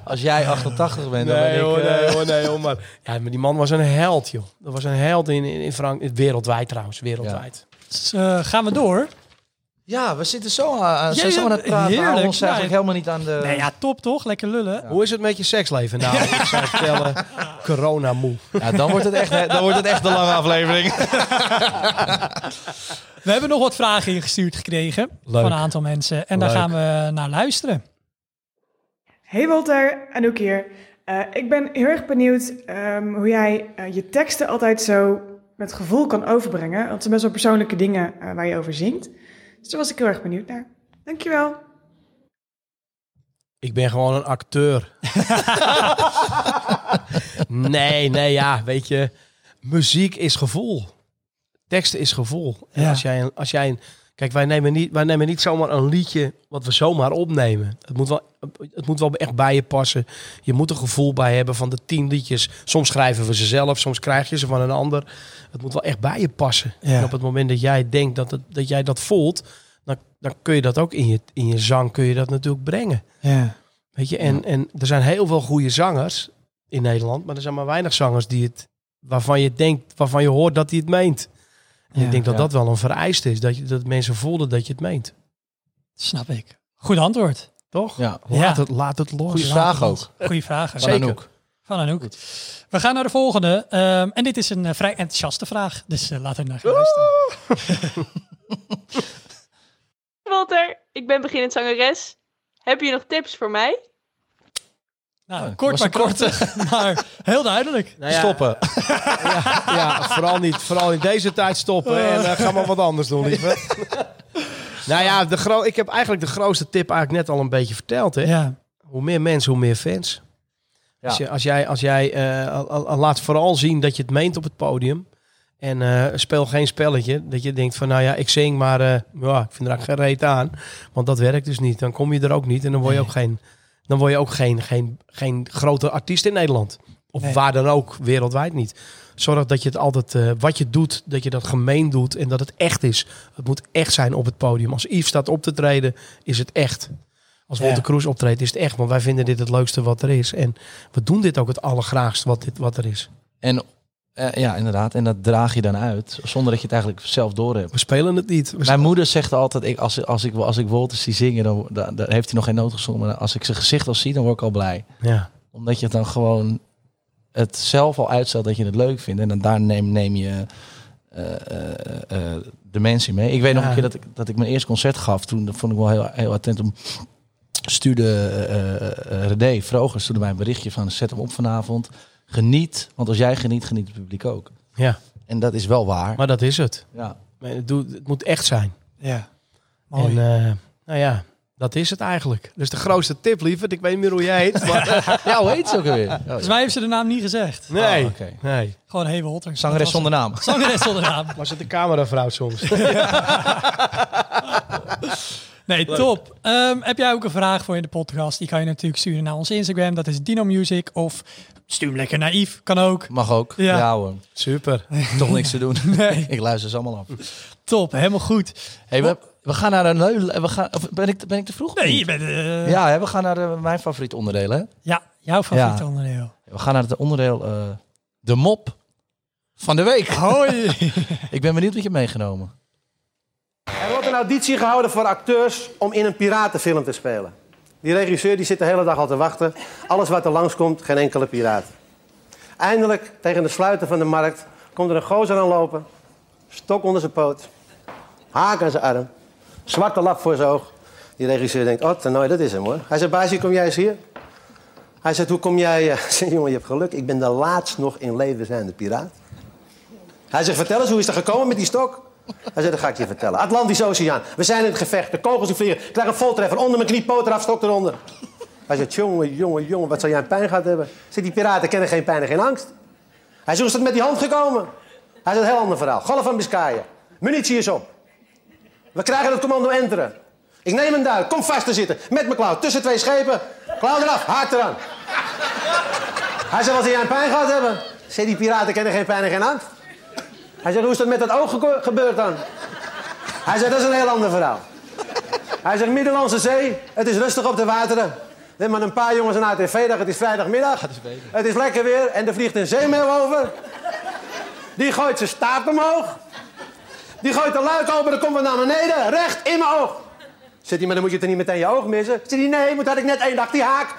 Als jij 88 bent, dan ben Nee ik... hoor, eh, nee hoor, nee hoor. Maar, ja, maar die man was een held, joh. Dat was een held in, in, in Frank wereldwijd trouwens, wereldwijd. Dus, eh, gaan we door? Ja, we zitten zo aan, zo aan het praten. heerlijk. Heerlijk. ons Ja, eigenlijk helemaal niet aan de... Nee, ja, top toch? Lekker lullen. Hoe is het met je seksleven? Nou, ik zou vertellen, corona moe. Ja, dan wordt het echt, dan wordt het echt een lange aflevering. We hebben nog wat vragen ingestuurd gekregen Leuk. van een aantal mensen. En daar gaan we naar luisteren. Hey Walter, Anouk hier. Eh, ik ben heel erg benieuwd ehm, hoe jij eh, je teksten altijd zo met gevoel kan overbrengen. Want het zijn best wel persoonlijke dingen eh, waar je over zingt. Dus daar was ik heel erg benieuwd naar. Dankjewel. Ik ben gewoon een acteur. nee, nee, ja, weet je. Muziek is gevoel. Teksten is gevoel. En Ja. als jij, een- als jij een, kijk, wij nemen, niet, wij nemen niet zomaar een liedje wat we zomaar opnemen. Het moet, wel, het moet wel echt bij je passen. Je moet een gevoel bij hebben van de tien liedjes. Soms schrijven we ze zelf, soms krijg je ze van een ander. Het moet wel echt bij je passen. Ja. En op het moment dat jij denkt dat, het, dat jij dat voelt, dan, dan kun je dat ook in je, in je zang kun je dat natuurlijk brengen. Ja. Weet je, en, en er zijn heel veel goede zangers in Nederland, maar er zijn maar weinig zangers die het, waarvan je denkt, waarvan je hoort dat hij het meent. En Ja, ik denk dat ja. dat wel een vereiste is, dat, je, dat mensen voelen dat je het meent. Snap ik. Goed antwoord. Toch? Ja. Laat, Ja. het, laat het los. Goeie vraag ook. Goeie vraag. Zeker. Van Anouk. We gaan naar de volgende. Ehm, en dit is een eh, vrij enthousiaste vraag. Dus eh, laten we naar gaan luisteren. Walter, ik ben beginnend zangeres. Heb je nog tips voor mij? Nou, Oh, kort maar kort. maar heel duidelijk. Nou ja, Stoppen. Ja, ja, vooral niet. Vooral in deze tijd stoppen en eh, ga maar wat anders doen, liever. nou ja, de gro ik heb eigenlijk de grootste tip eigenlijk net al een beetje verteld. Hè? Ja. Hoe meer mensen, hoe meer fans. Ja. Als, jij, als jij eh, laat vooral zien dat je het meent op het podium. En eh, speel geen spelletje. Dat je denkt van, nou ja, ik zing, maar eh, ja, ik vind er eigenlijk geen reet aan. Want dat werkt dus niet. Dan kom je er ook niet. En dan word je ook geen, dan word je ook geen, geen, geen grote artiest in Nederland. Of Nee. waar dan ook, wereldwijd niet. Zorg dat je het altijd, wat je doet, dat je dat gemeen doet. En dat het echt is. Het moet echt zijn op het podium. Als Yves staat op te treden, is het echt. Als Ja. Walter Kroes optreedt, is het echt. Want wij vinden dit het leukste wat er is. En we doen dit ook het allergraagst wat, dit, wat er is. En eh, ja, inderdaad. En dat draag je dan uit, zonder dat je het eigenlijk zelf door hebt. We spelen het niet. We Mijn moeder zegt altijd, ik, als, als, ik, als ik Walter zie zingen, dan, dan, dan heeft hij nog geen noot gezongen. Maar als ik zijn gezicht al zie, dan word ik al blij. ja. Omdat je het dan gewoon het zelf al uitstelt dat je het leuk vindt. En dan daar neem, neem je eh, eh, de mensen mee. Ik weet nog Ja. een keer dat ik, dat ik mijn eerste concert gaf. Toen dat vond ik wel heel, heel attent om... Stuurde eh eh, René Vrogers stuurde mij een berichtje van... zet hem op vanavond. Geniet, want als jij geniet, geniet het publiek ook. ja, En dat is wel waar. maar dat is het. ja. Maar Het, doet- het moet echt zijn. Ja. Mooi. En eh, nou ja, dat is het eigenlijk. Dus de grootste tip, lieverd. Ik weet niet meer hoe jij heet. Maar, ja, hoe heet ze ook alweer? Oh, Volgens mij heeft ze de naam niet gezegd. nee, Oh, oké. nee. Gewoon Hey Walter. Zangeres zonder naam. Zangeres zonder naam. Was het de cameravrouw soms? Nee, top. Ehm, heb jij ook een vraag voor in de podcast? Die kan je natuurlijk sturen naar ons Instagram. Dat is Dino Music. Of stuur hem lekker Yves. Kan ook. Mag ook. Ja. Ja, hoor. Super. Toch niks te doen. Nee. Ik luister ze allemaal af. Top, helemaal goed. Hey, we, we gaan naar een we gaan, of ben, ik, ben ik te vroeg? Nee, je bent... eh, Ja, hè, we gaan naar eh, mijn favoriete onderdeel. Hè? ja, jouw favoriete Ja. onderdeel. We gaan naar het onderdeel eh, de mop van de week. Hoi. Ik ben benieuwd wat je hebt meegenomen. Er wordt een auditie gehouden voor acteurs om in een piratenfilm te spelen. Die regisseur die zit de hele dag al te wachten. Alles wat er langskomt, geen enkele piraat. Eindelijk, tegen de sluiten van de markt, komt er een gozer aanlopen. Stok onder zijn poot. Haak aan zijn arm. Zwarte lap voor zijn oog. Die regisseur denkt, oh, toernooi, dat is hem hoor. Hij zegt, baasje, kom jij eens hier? Hij zegt, hoe kom jij... eh?" Hij jongen, je hebt geluk. Ik ben de laatst nog in leven zijnde piraat. Hij zegt, vertel eens, hoe is dat gekomen met die stok? Hij zegt, dat ga ik je vertellen. Atlantische Oceaan. We zijn in het gevecht. De kogels die vliegen. Ik krijg een voltreffer. Onder mijn knie, poot eraf, stok eronder. Hij zegt, jongen, jongen, jongen, wat zou jij een pijn gehad hebben? Zegt, die piraten kennen geen pijn en geen angst. Hij zegt, hoe is dat met die hand gekomen? Hij zegt, een heel ander verhaal. Golf van Biscayen. Munitie is op. We krijgen het commando enteren. Ik neem een duik, kom vast te zitten. Met mijn klauw, tussen twee schepen. Klauw eraf, haak eraan. Hij zegt, wat zou jij een pijn gehad hebben? Zegt, die piraten kennen geen pijn en geen angst. Hij zegt, hoe is dat met dat oog gebeurd dan? Hij zegt, dat is een heel ander verhaal. Hij zegt, Middellandse Zee, het is rustig op de wateren. Er zijn maar een paar jongens een ATV-dag, het is vrijdagmiddag. Het is lekker weer en er vliegt een zeemeeuw over. Die gooit zijn staart omhoog. Die gooit de luik open, dan komt het naar beneden, recht in mijn oog. Zit hij, maar dan moet je het er niet meteen je oog missen. Zit hij, nee, moet had ik net één dag die haak.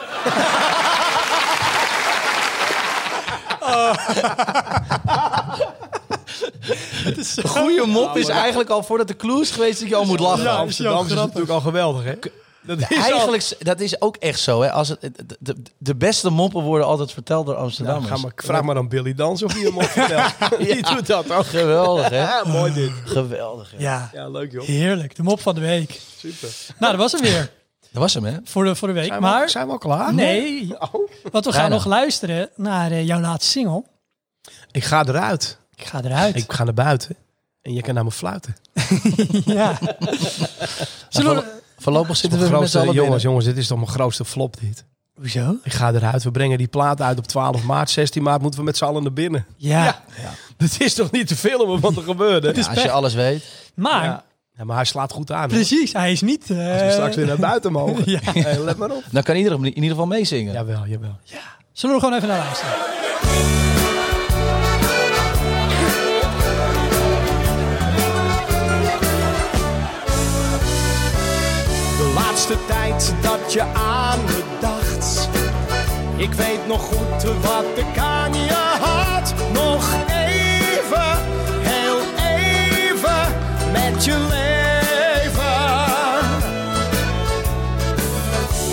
Een goede mop is eigenlijk al voordat de clue is geweest dat je al moet lachen. Ja, Amsterdam is natuurlijk al geweldig, hè? Dat is Eigenlijk, dat is ook echt zo. Hè? Als het, de, beste moppen worden altijd verteld door ga maar, vraag maar aan Billy Dans of hij hem op vertelt. Die doet dat ook. Geweldig, hè? Ja, mooi dit. Geweldig, hè? Ja, Ja, leuk joh. heerlijk. De mop van de week. Super. Nou, dat was hem weer Dat was hem, hè? voor de, voor de week. Zijn we, Maar zijn we al klaar? nee, Oh. want we gaan Bijna. nog luisteren naar eh, jouw laatste single. Ik ga eruit. Ik ga eruit. Ik ga naar buiten. En je kan naar me fluiten. ja. Zullen we... Voorlopig zitten we Mijn met z'n grootste, allen jongens, binnen. jongens, dit is toch mijn grootste flop dit. Hoezo? Ik ga eruit. We brengen die plaat uit op 12 maart. 16 maart moeten we met z'n allen naar binnen. Ja. Het is toch niet te filmen wat er gebeurde? Ja, als je alles weet. Maar, Ja. Ja, maar hij slaat goed aan. hoor. precies, hij is niet... eh, Als we straks weer naar buiten mogen. Ja. Hey, let maar op. Dan kan iedereen in ieder geval meezingen. Jawel, jawel. Zullen we er gewoon even naar luisteren? De tijd dat je aan me dacht. Ik weet nog goed wat ik aan je had. Nog even, heel even met je leven.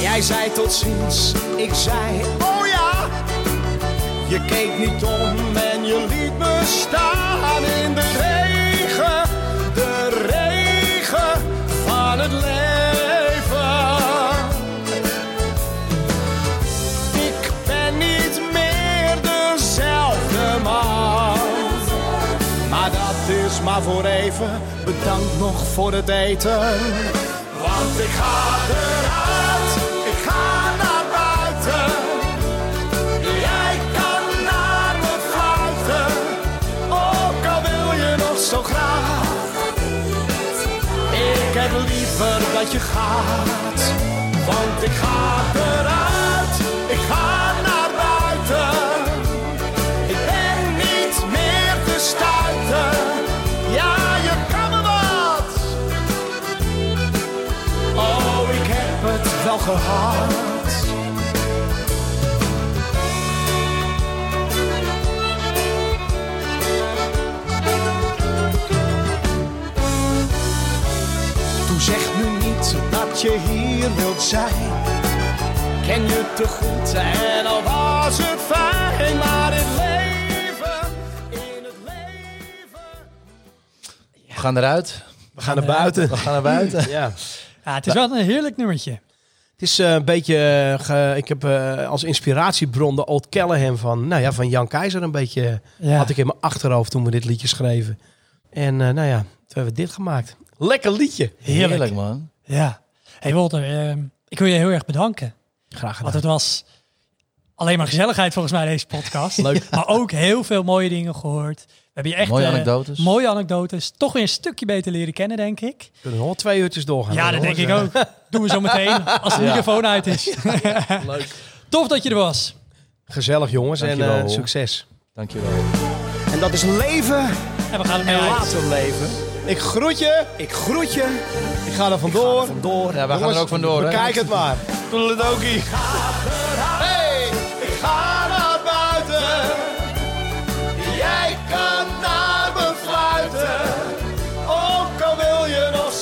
Jij zei tot ziens, ik zei oh ja. Je keek niet om en je liet me staan in de regen, dat is maar voor even. Bedankt nog voor het eten, want ik ga eruit, ik ga naar buiten. Jij kan naar me fluiten, ook al wil je nog zo graag. Ik heb liever dat je gaat, want ik ga eruit, ik ga gehad. Doe zeg nu niet dat je hier wilt zijn. Ken je te goed en al was het fijn, maar het leven, in het leven. We gaan eruit. We gaan naar buiten. We gaan naar buiten. Ja. Ja, het is wel een heerlijk nummertje. Het is eh, een beetje, eh, ge- ik heb eh, als inspiratiebron de Old Callahan van, nou ja, van Jan Keizer een beetje, Ja. had ik in mijn achterhoofd toen we dit liedje schreven. En eh, nou ja, toen hebben we dit gemaakt. Lekker liedje. Heerlijk. Heerlijk, man. Ja. hey Walter, eh, ik wil je heel erg bedanken. Graag gedaan. Want het was alleen maar gezelligheid volgens mij deze podcast. Leuk. Maar ook heel veel mooie dingen gehoord. We hebben je echt Mooie eh, anekdotes. mooie anekdotes. Toch weer een stukje beter leren kennen, denk ik. kunnen we nog twee uurtjes doorgaan. Ja, dat denk ik ook. Doen we zo meteen als de Ja. microfoon uit is. Leuk. Tof dat je er was. Gezellig jongens Dankjewel, en eh, Hol. succes. Dankjewel. En dat is leven En we gaan ermee en uit. laten leven. Ik groet je. Ik groet je. Ik ga er vandoor. Vandoor. Ja, wij gaan er ook vandoor, hè? Bekijk het maar. Toedeledokie.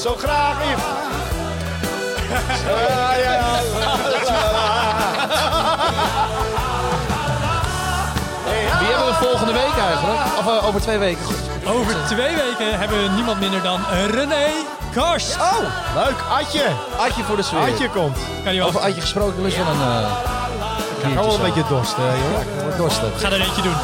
Zo graag. Ja, ja, ja. Wie hebben we volgende week eigenlijk? Of eh, over twee weken? Over twee weken hebben we niemand minder dan René Karst. Oh, leuk. Adje. Adje voor de sfeer. Adje komt. Kan je Over Adje gesproken, lust wel een... eh Ik ga wel een beetje dorst, jongen. Ik word dorstig. Ga er eentje doen.